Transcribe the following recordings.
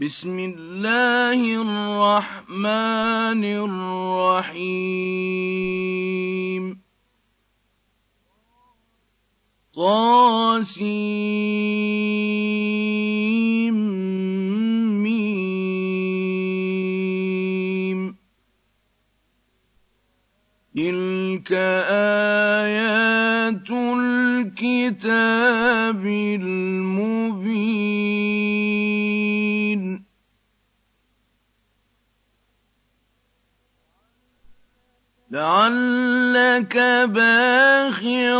بسم الله الرحمن الرحيم. طاسيم ميم. تلك آيات الكتاب المبين. لعلك باخع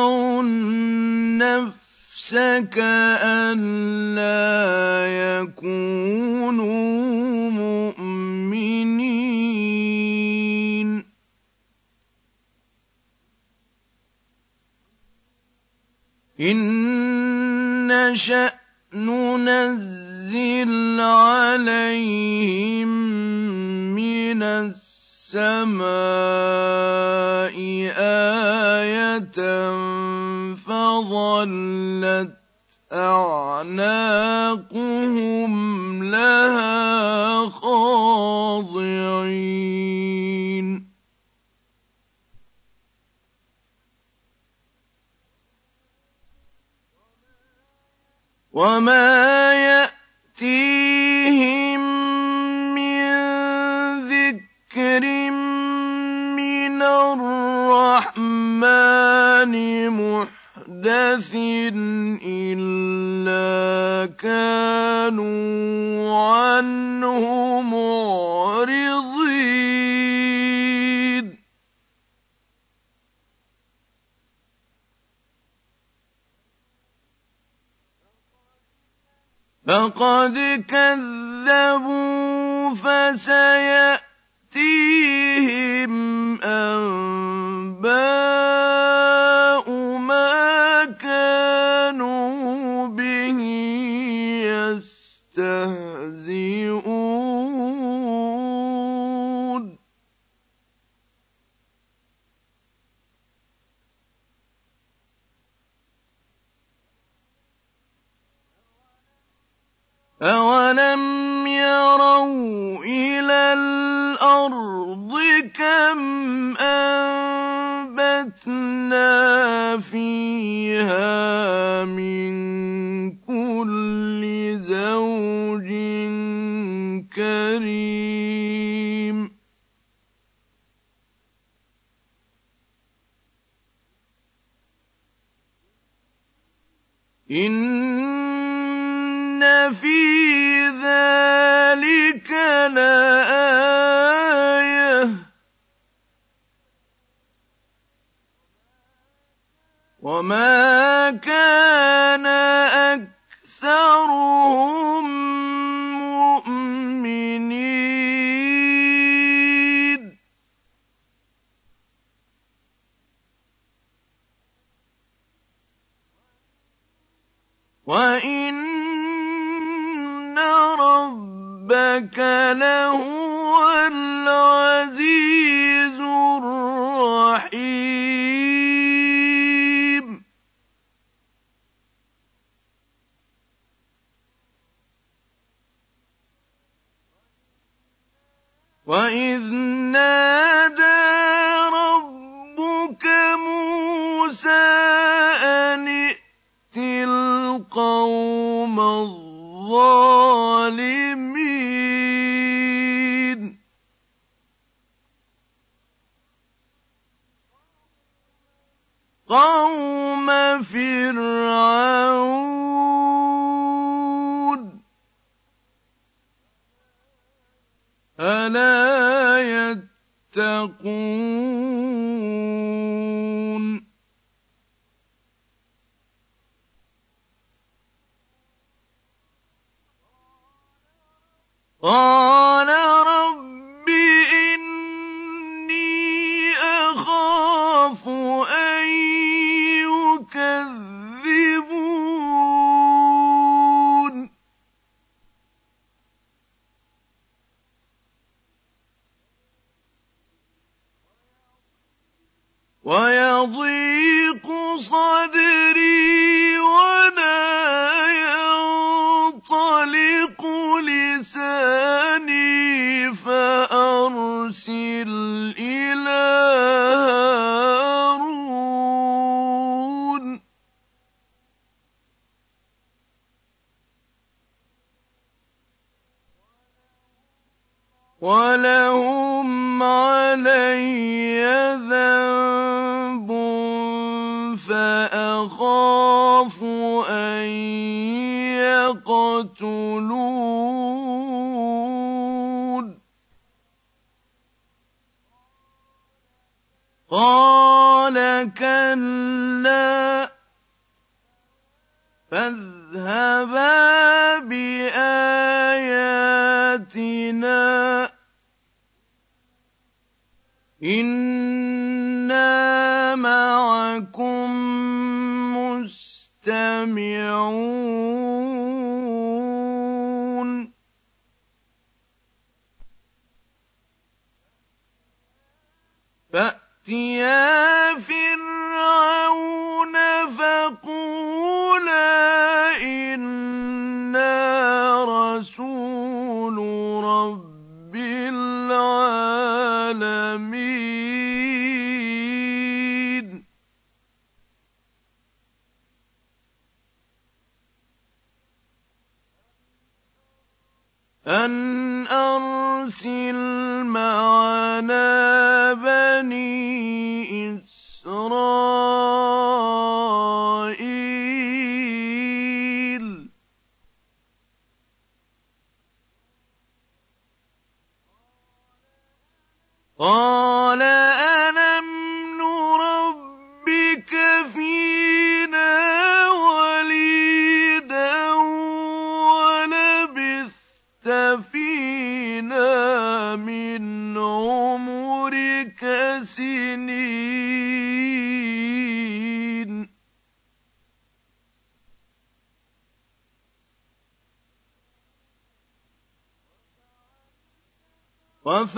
نفسك ألا يكونوا مؤمنين. إن نشأ ننزل عليهم من السماء آية فظلت أعناقهم لها خاضعين. وما يأتيهم ذكر من الرحمن محدث إلا كانوا عنه معرضين فقد كذبوا فسيأتيهم أنباء ما كانوا به يستهزئون. أَوَلَمْ يَرَوْا إِلَى أَنبَتْنَا فِيهَا مِن كُلِّ زَوْجٍ كَرِيمٍ إِنَّ فِي ذَٰلِكَ لَآيَةً ۖ وَمَا كَانَ أَكْثَرُهُم مُّؤْمِنِينَ وَإِنَّ رَبَّكَ لَهُوَ وَإِذْ نَادَىٰ رَبُّكَ مُوسَىٰ أَنِ ائْتِ الْقَوْمَ الظَّالِمِينَ قَوْمَ فِرْعَوْنَ ۚ أَلَا يَتَّقُونَ. قَالَ ولهم علي ذنب فأخاف أن يقتلون. قال كلا فاذهبا بآياتنا. إنا معكم مستمعون فأتيا أن أرسل معنا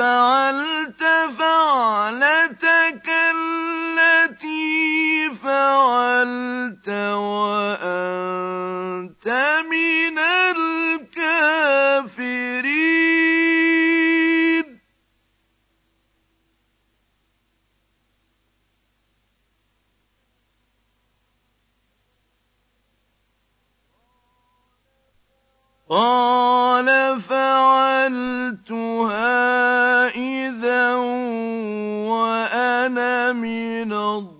وفعلت فعلتك التي فعلت وأنت من الكافرين. قال فعلتها إذا وأنا من الضالين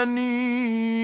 بني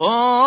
قال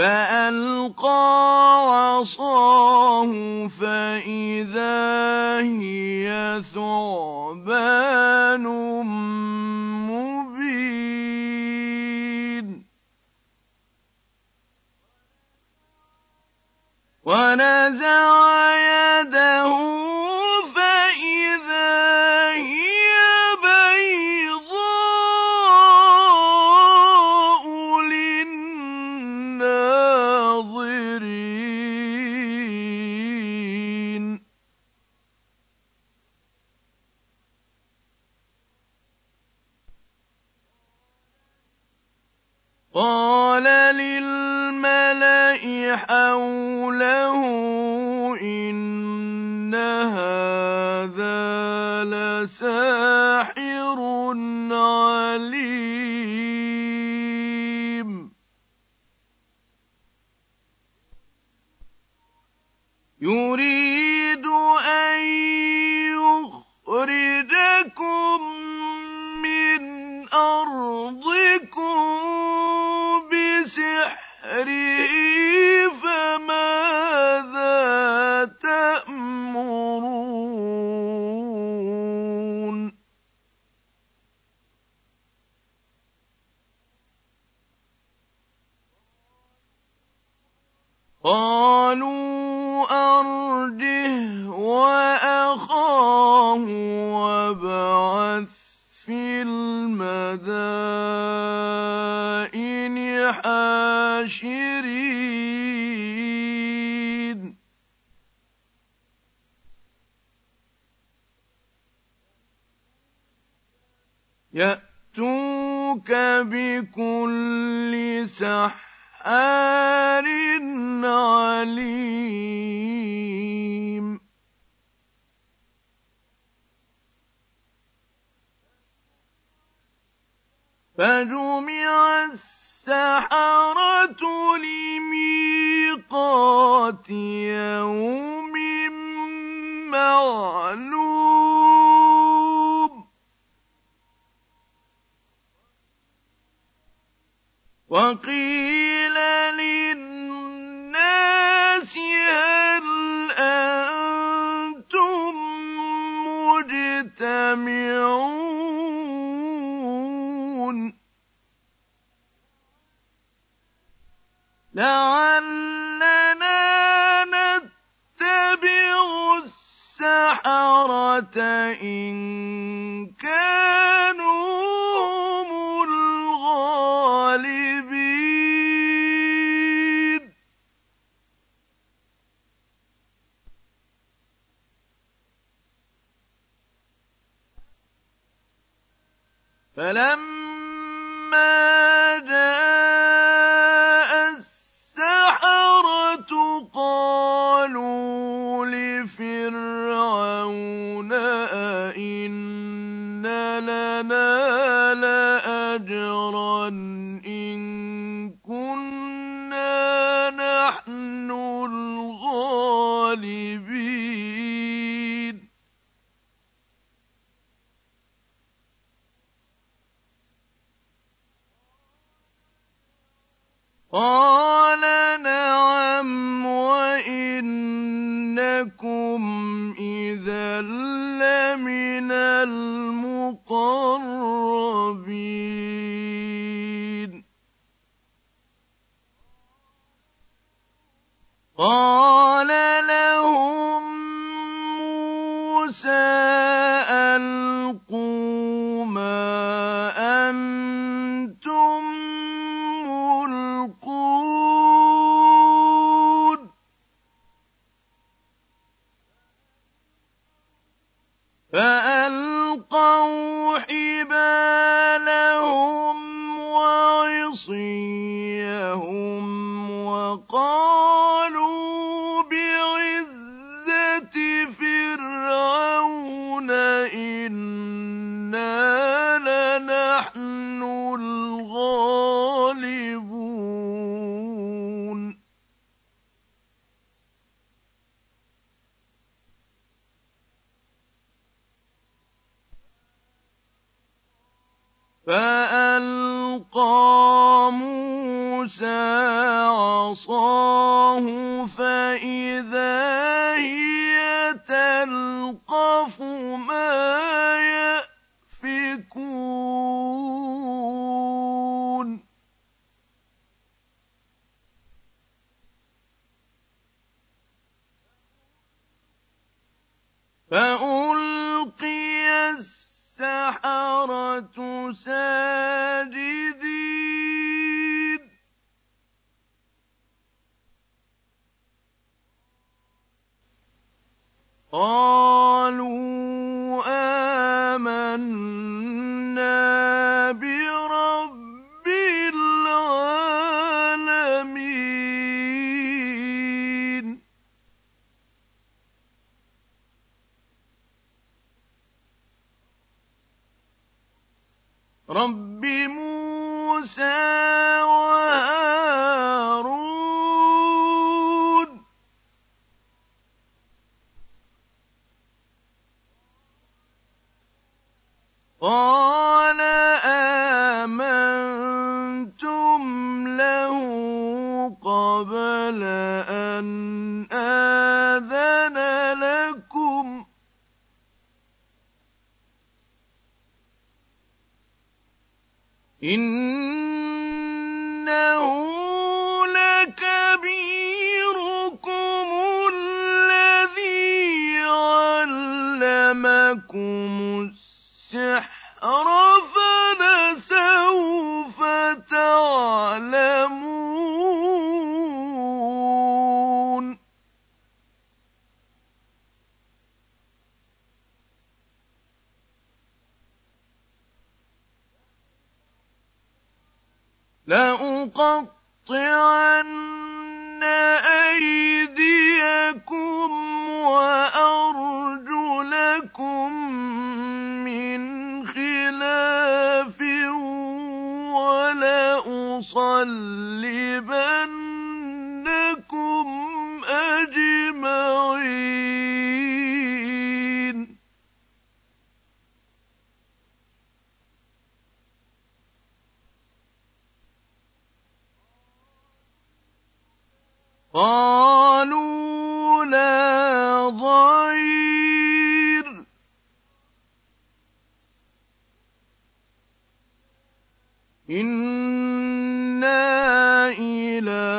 فألقى عصاه فإذا هي ثعبان مبين. ونزع تلقف ما إِنَّا إِلَىٰ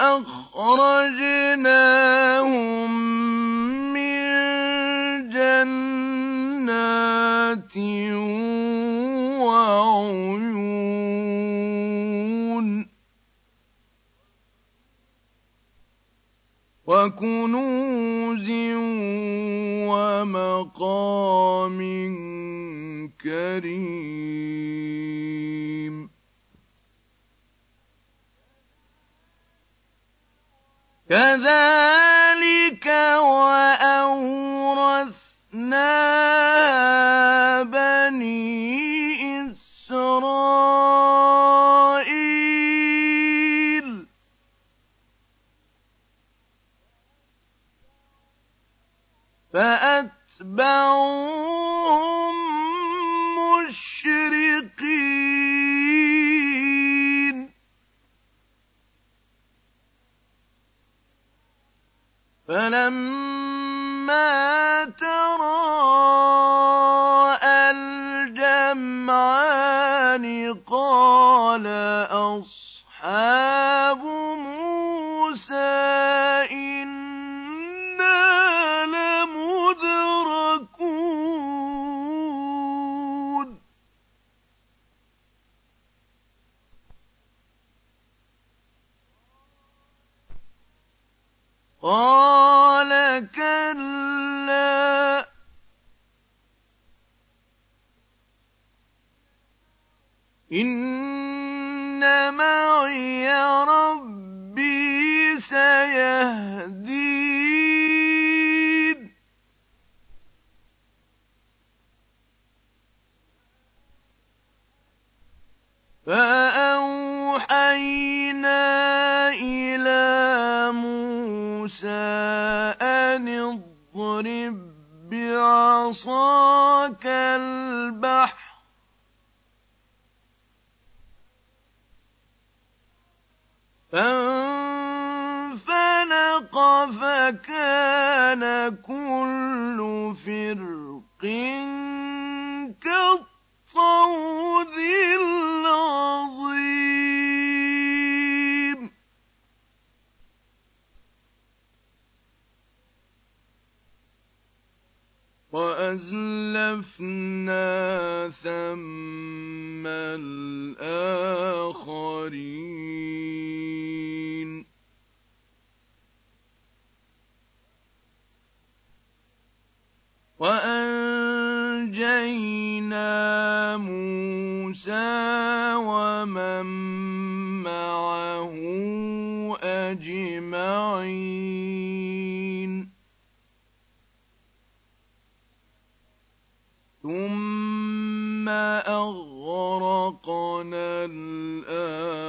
فأخرجناهم من جنات وعيون. وكنوز ومقام كريم. كذلك وأوحى على عصاك البحر. فانفلق فكان كل فر وأزلفنا ثم الآخرين. وأنجينا موسى ومن أغرقنا الآخرين.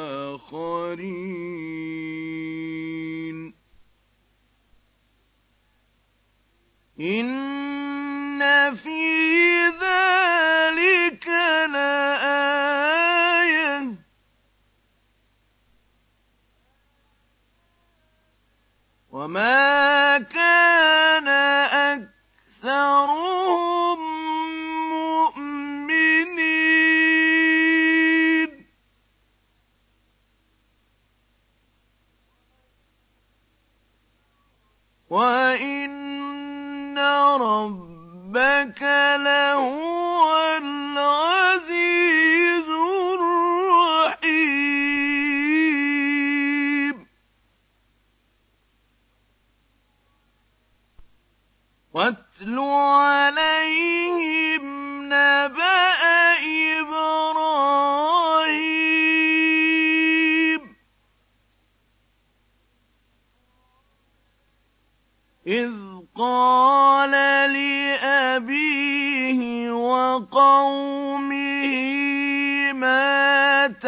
إن في ذلك لآية. وما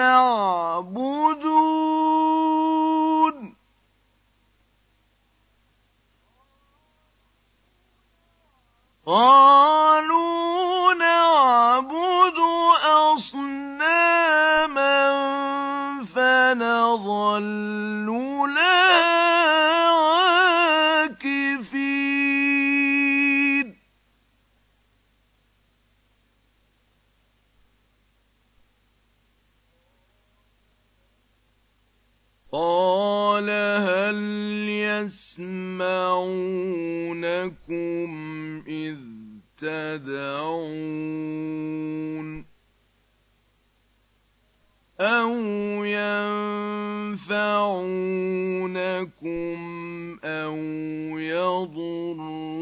não. يدعون أو ينفعونكم أو يضرون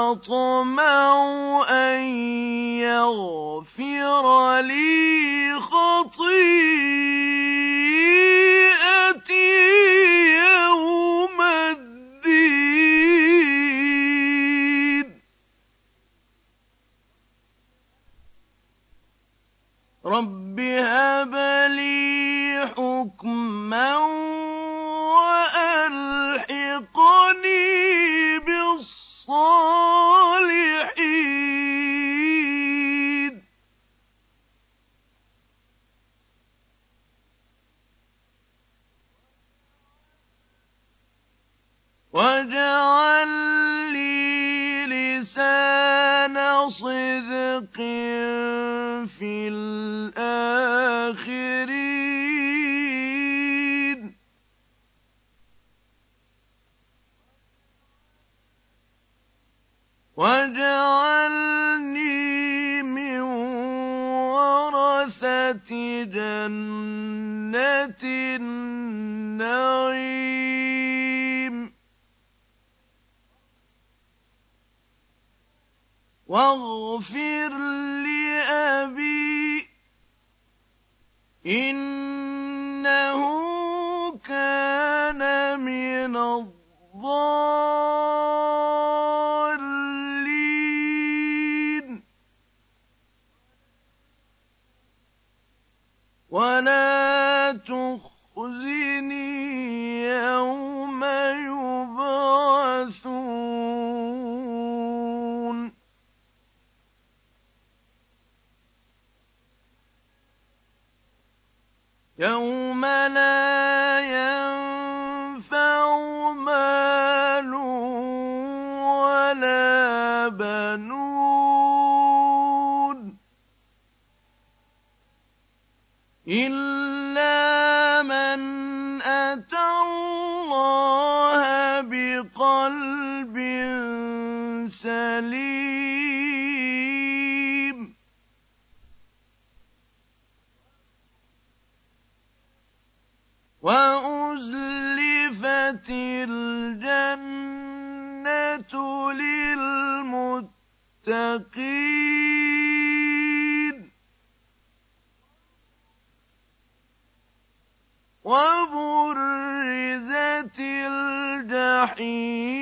أطمع أن يغفر لي خطيئتي. في الآخرين. واجعلني من ورثة جنة النعيم. واغفر لي أبي إنه كان من الضالين للمتقين. وبرزت الجحيم.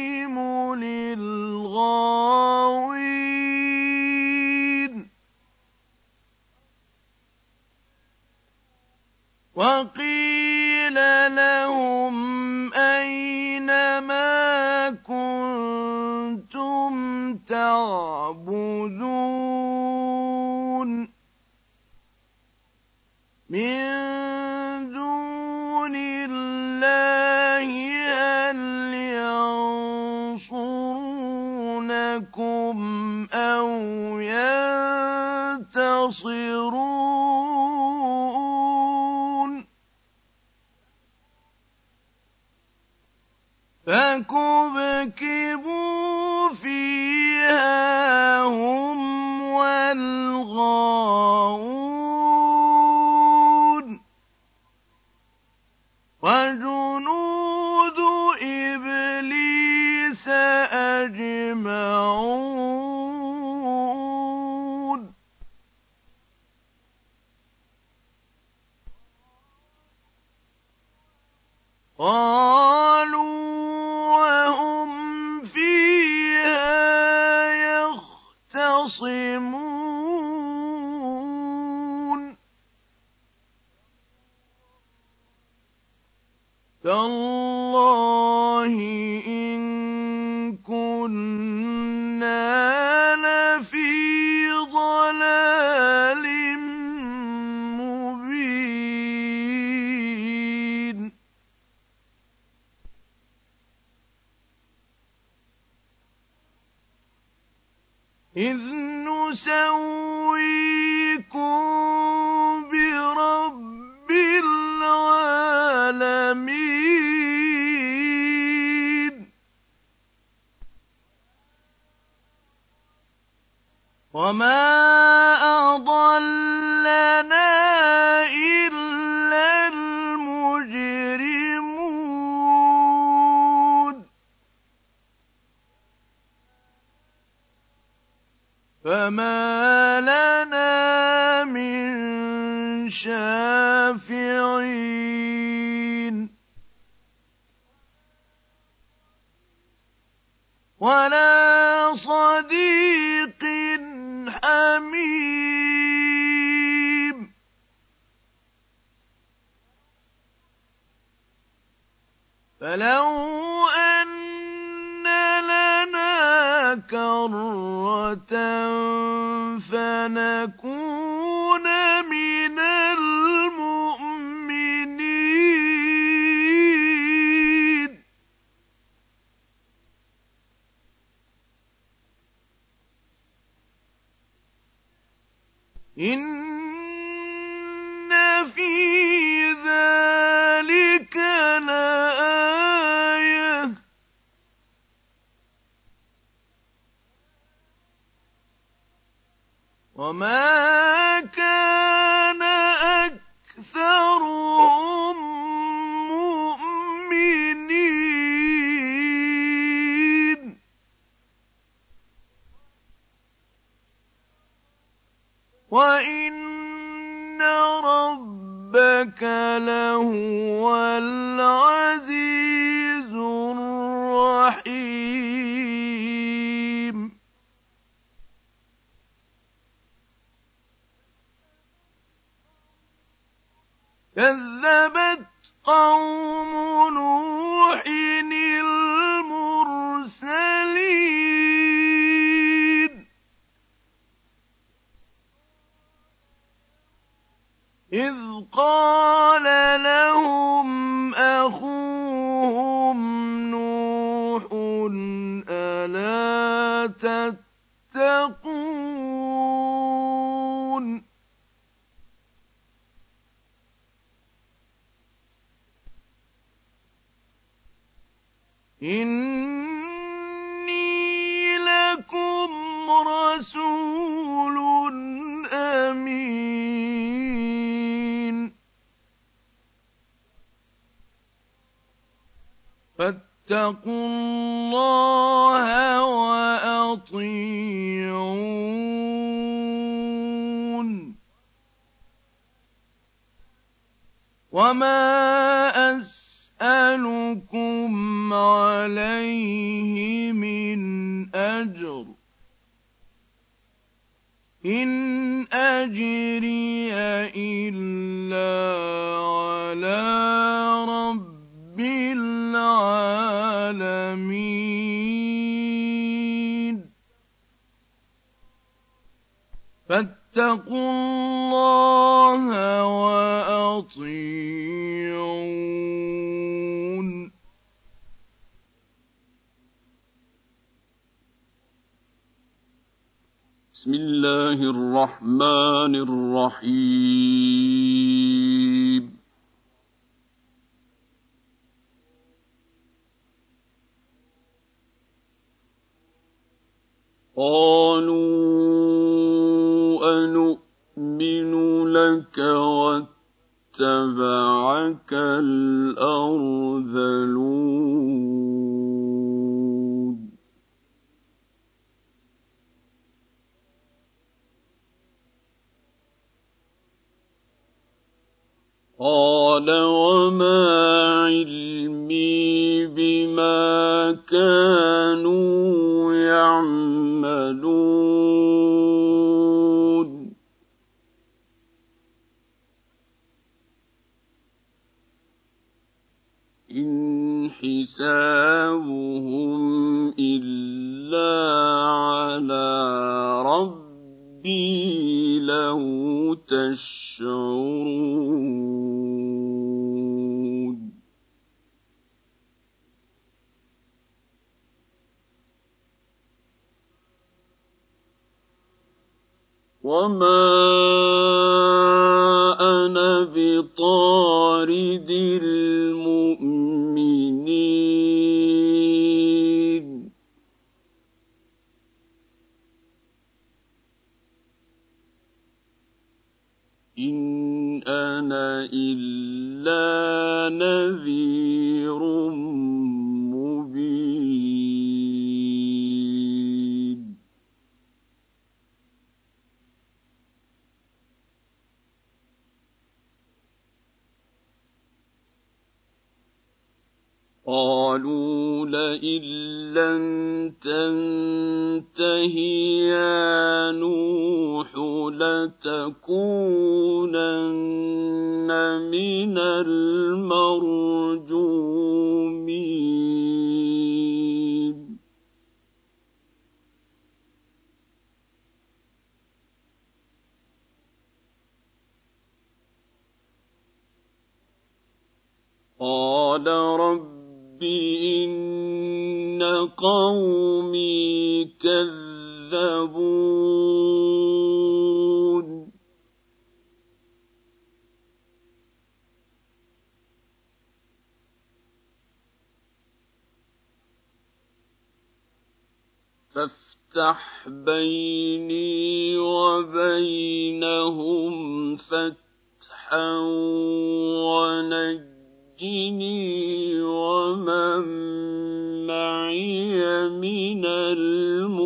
شافعين ولا صديق حميم. فلو أن لنا كرة فنكون إن في ذلك لآية. وما ربك لهو العزيز الرحيم كذبت قوم تتقون. إِنِّي لَكُمْ رَسُولٌ أَمِينٌ. فَاتَّقُوا اللَّهَ وَمَا أَسْأَلُكُمْ عَلَيْهِ مِنْ أَجْرٍ ۖ إِنْ أَجْرِيَ إِلَّا عَلَىٰ رَبِّ الْعَالَمِينَ فَاتَّقُوا اللَّهَ وَأَطِيعُونِ بسم الله الرحمن الرحيم. قالوا أنؤمن لك واتبعك الأرذلون. قال وما علمي بما كانوا يعملون. إن حسابهم إلا على ربي لو تشعرون وما أنا بطارد المؤمنين إن أنا إلا نذير قالوا لئن لم تنته يا نوح لتكونن من المرجومين. قال رب رب إن قومي كذبون فافتح بيني وبينهم فتحا ونجي ونجني ومن معي من المؤمنين.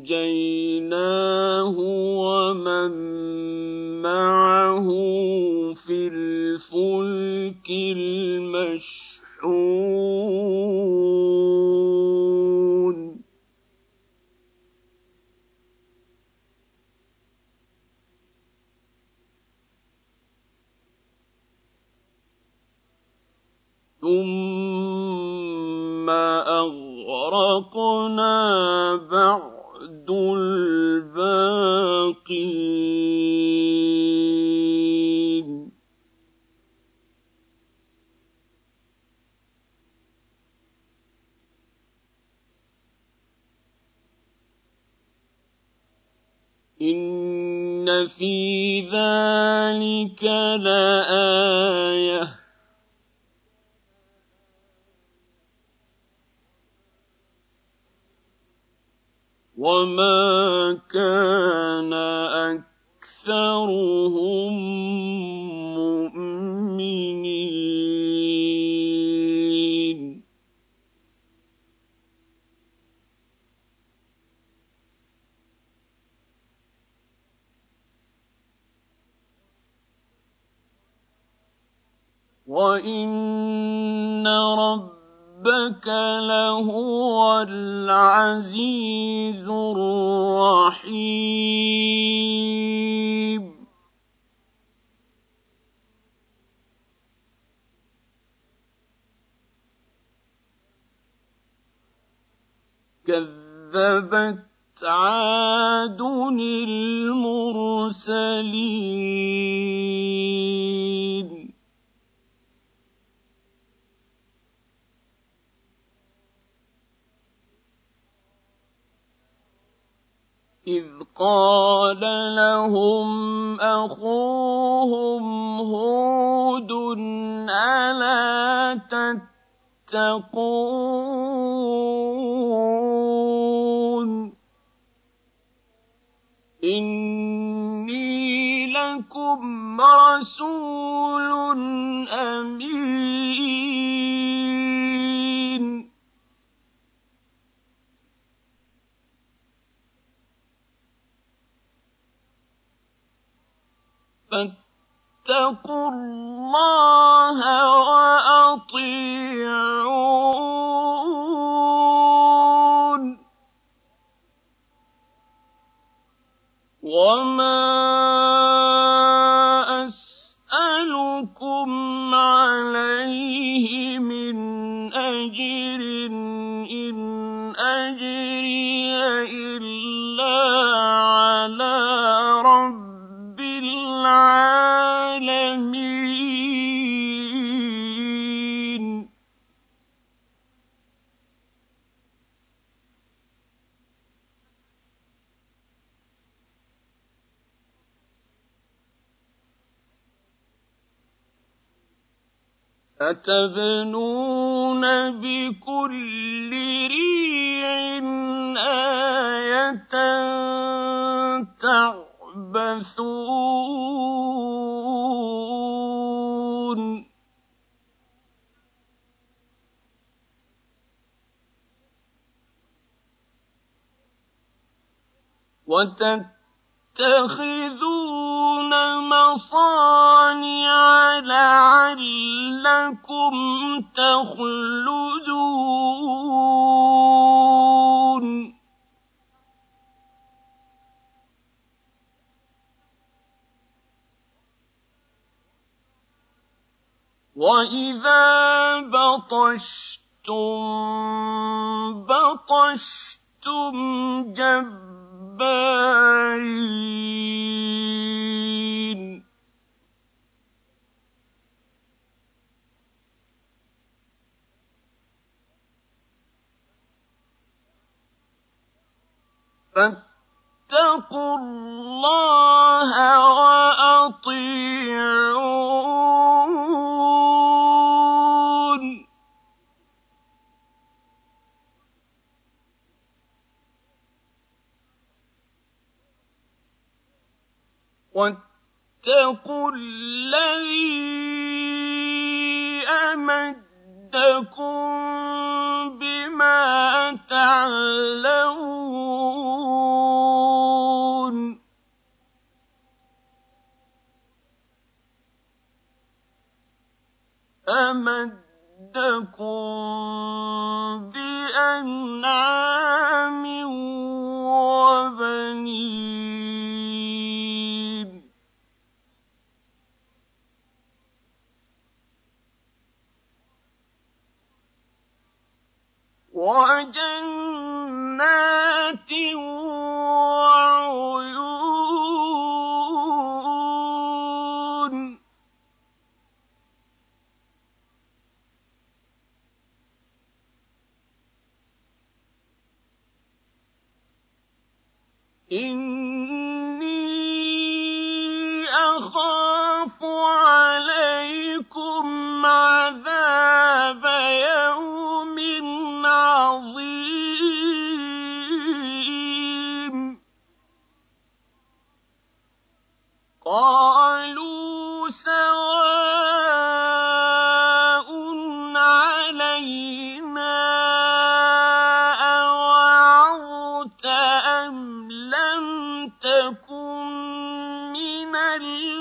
فأنجيناه ومن معه في الفلك المشحون ثم أغرقنا بعد الباقين. إن في ذلك لآية وما كان أكثرهم وإن ربك لهو العزيز الرحيم. كذبت عاد المرسلين. إذ قال لهم أخوهم هود ألا تتقون؟ إني لكم رسول أمين. فاتقوا الله وأطيعون. وما أسألكم أتبنون بكل ريع آية تعبثون. وتتخذون مصانع لعلكم تخلدون. وإذا بطشتم بطشتم جبارين. فاتقوا الله وأطيعون. واتقوا الذي أمدكم بما تعلمون أمدكم بأنعام وبنين وجنات وعيون. إني قالوا سواء علينا أوعظت أم لم تكن من الواعظين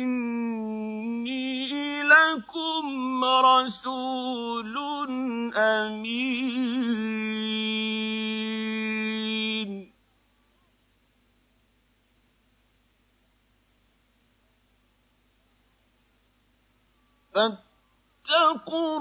إني لكم رسول أمين فاتقوا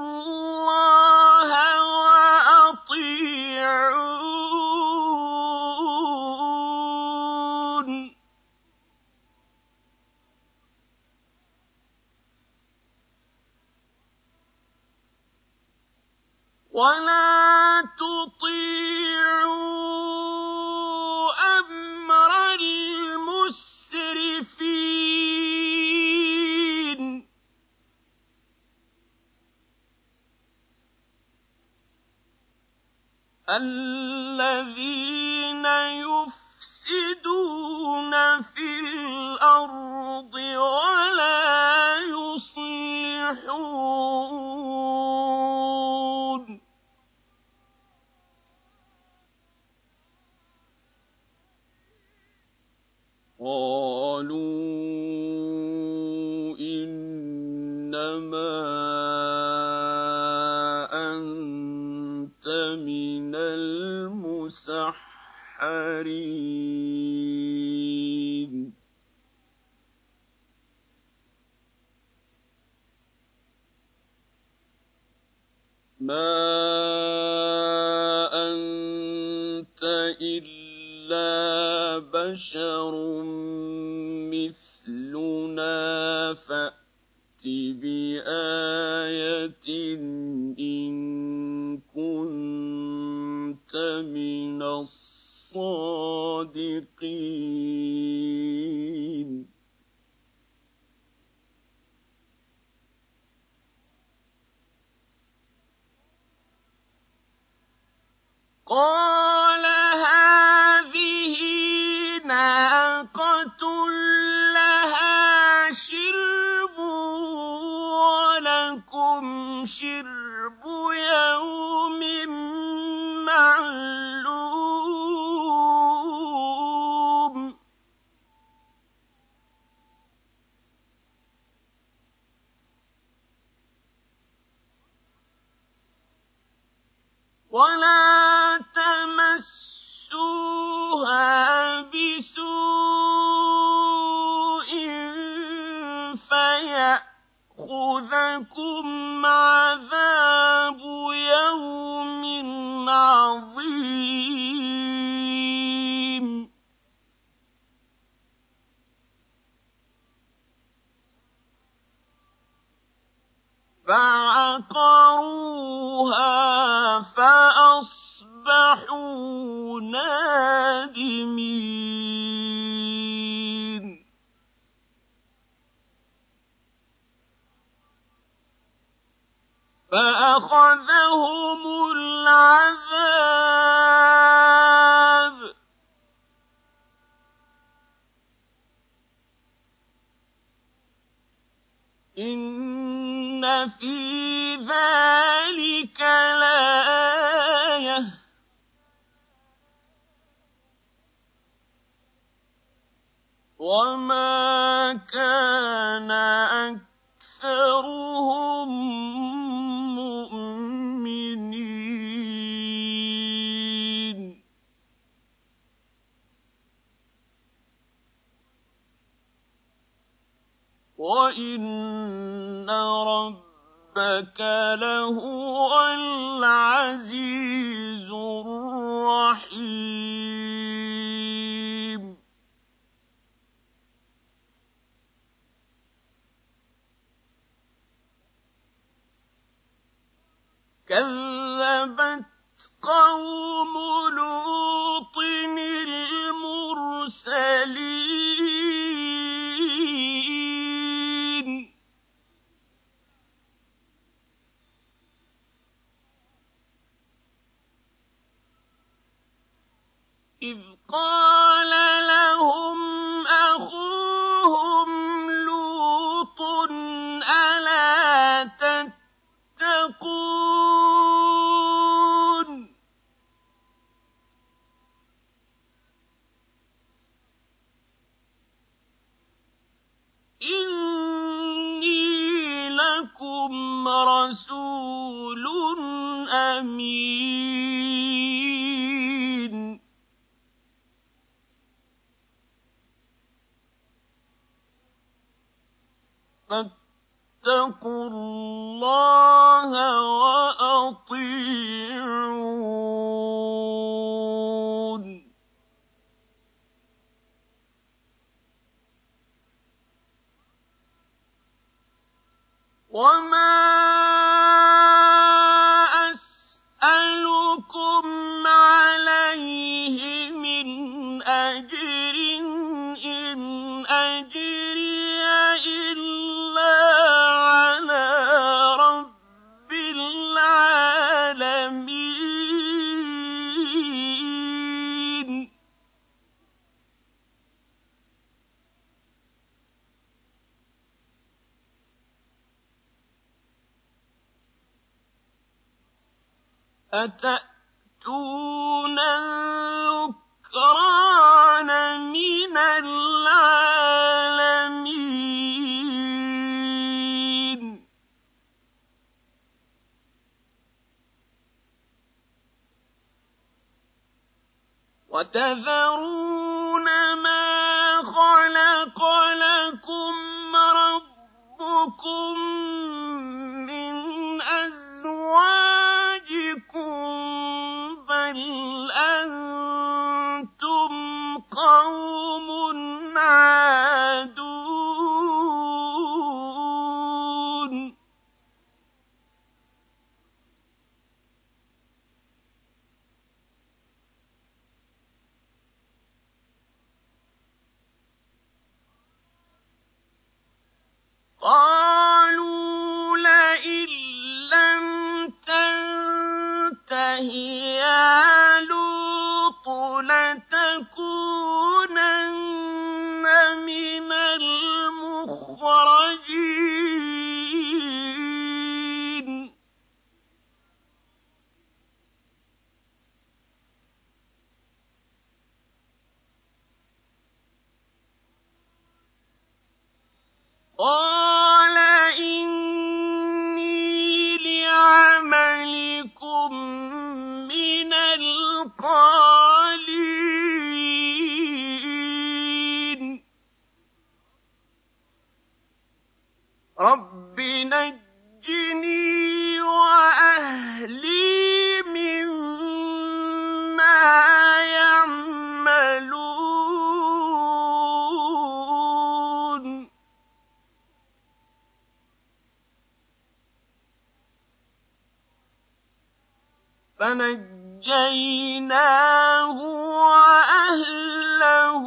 فاتقوا عظيم. وما فَنَجَّيْنَاهُ وَأَهْلَهُ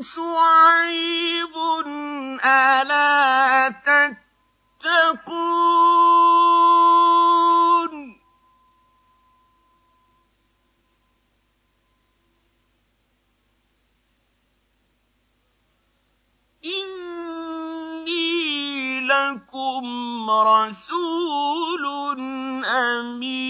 شُعَيْبٌ أَلَا تَتَّقُونَ؟ إِنِّي لَكُمْ رَسُولٌ أَمِينٌ.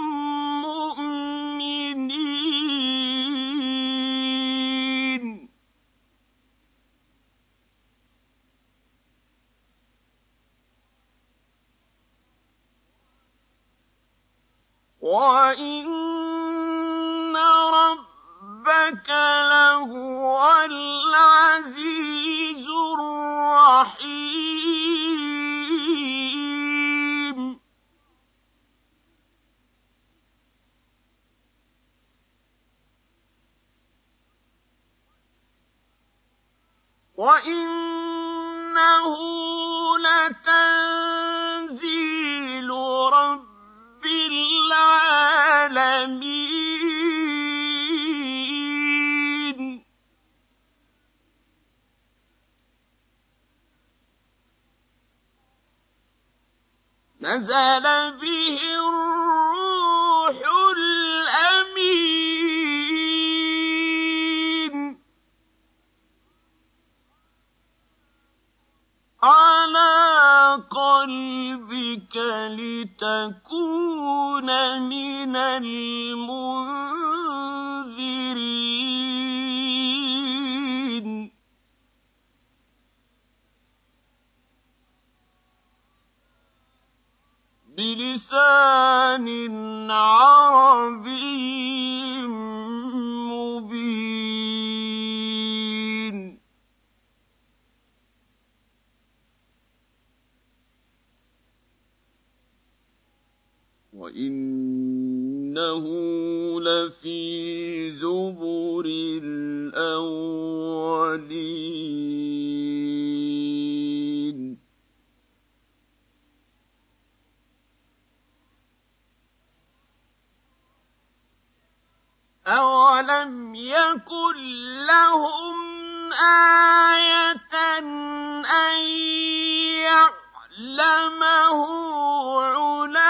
وَهُوَ الْعَزِيزُ الرَّحِيمُ. وَإِنَّهُ لَتَنزِيلُ نزل به الروح الأمين. على قلبك لتكون من المنذرين. بلسان عربي مبين. وإنه لفي زبر الأولين. أولم يكن لهم آية أن يعلمه علماء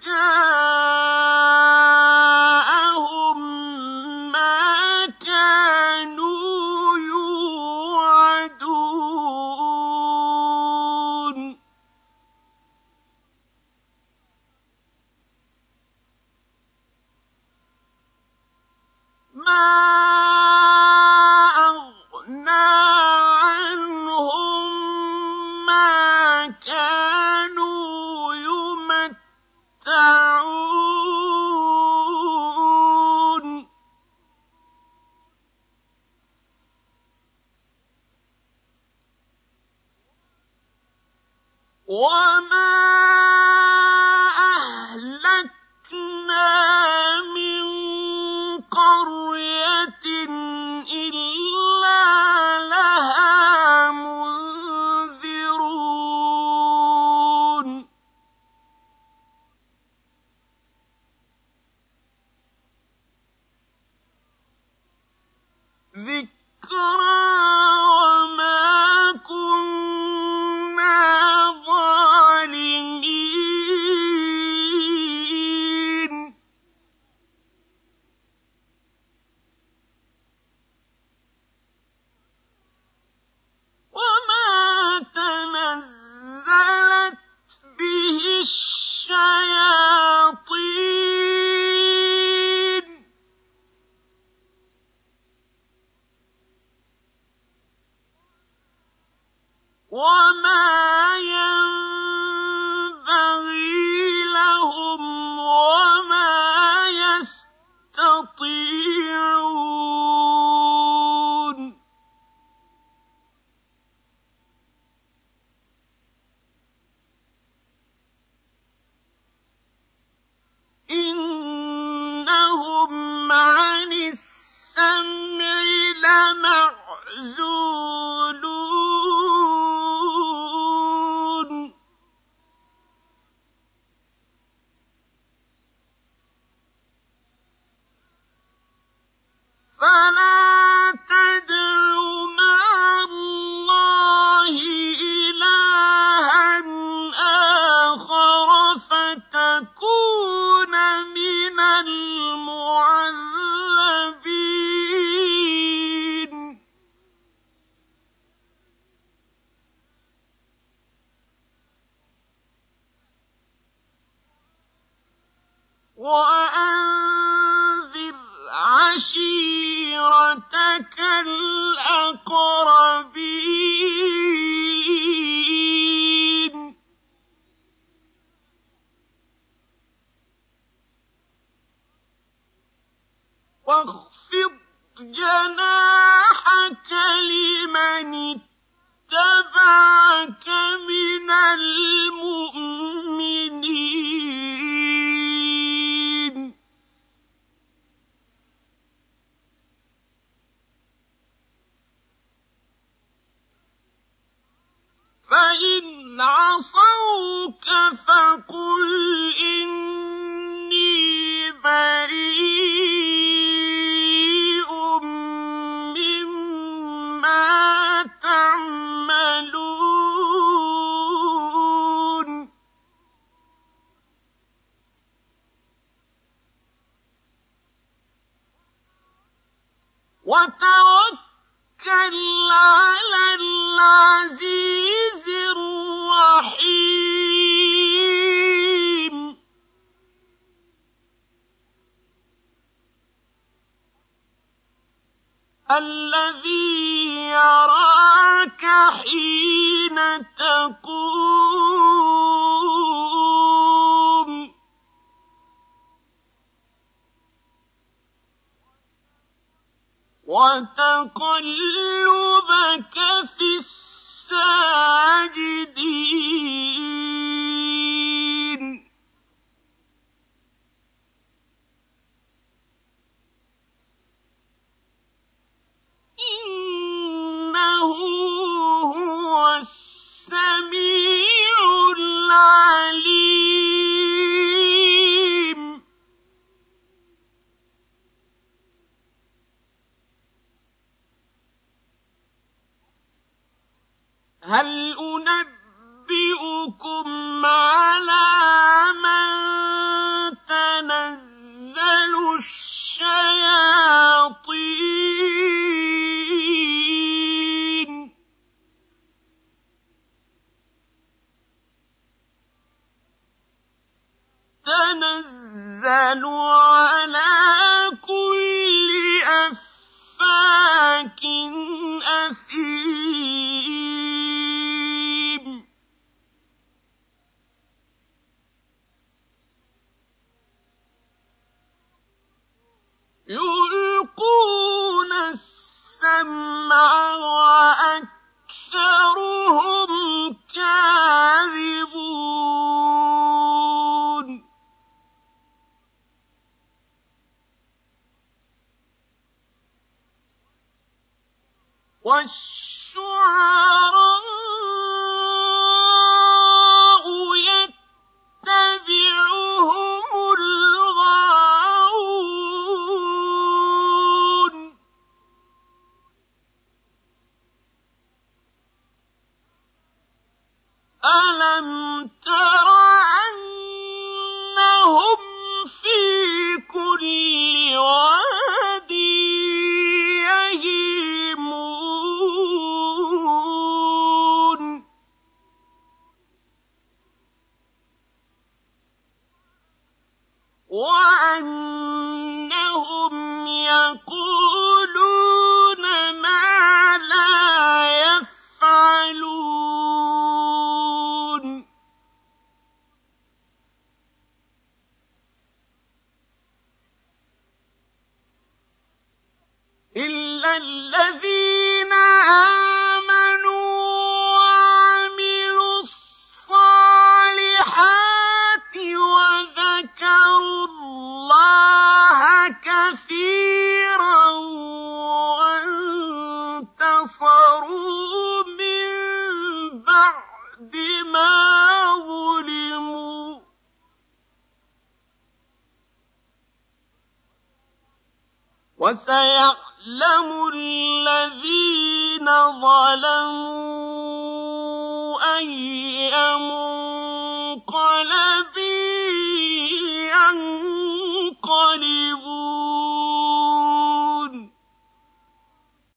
ثم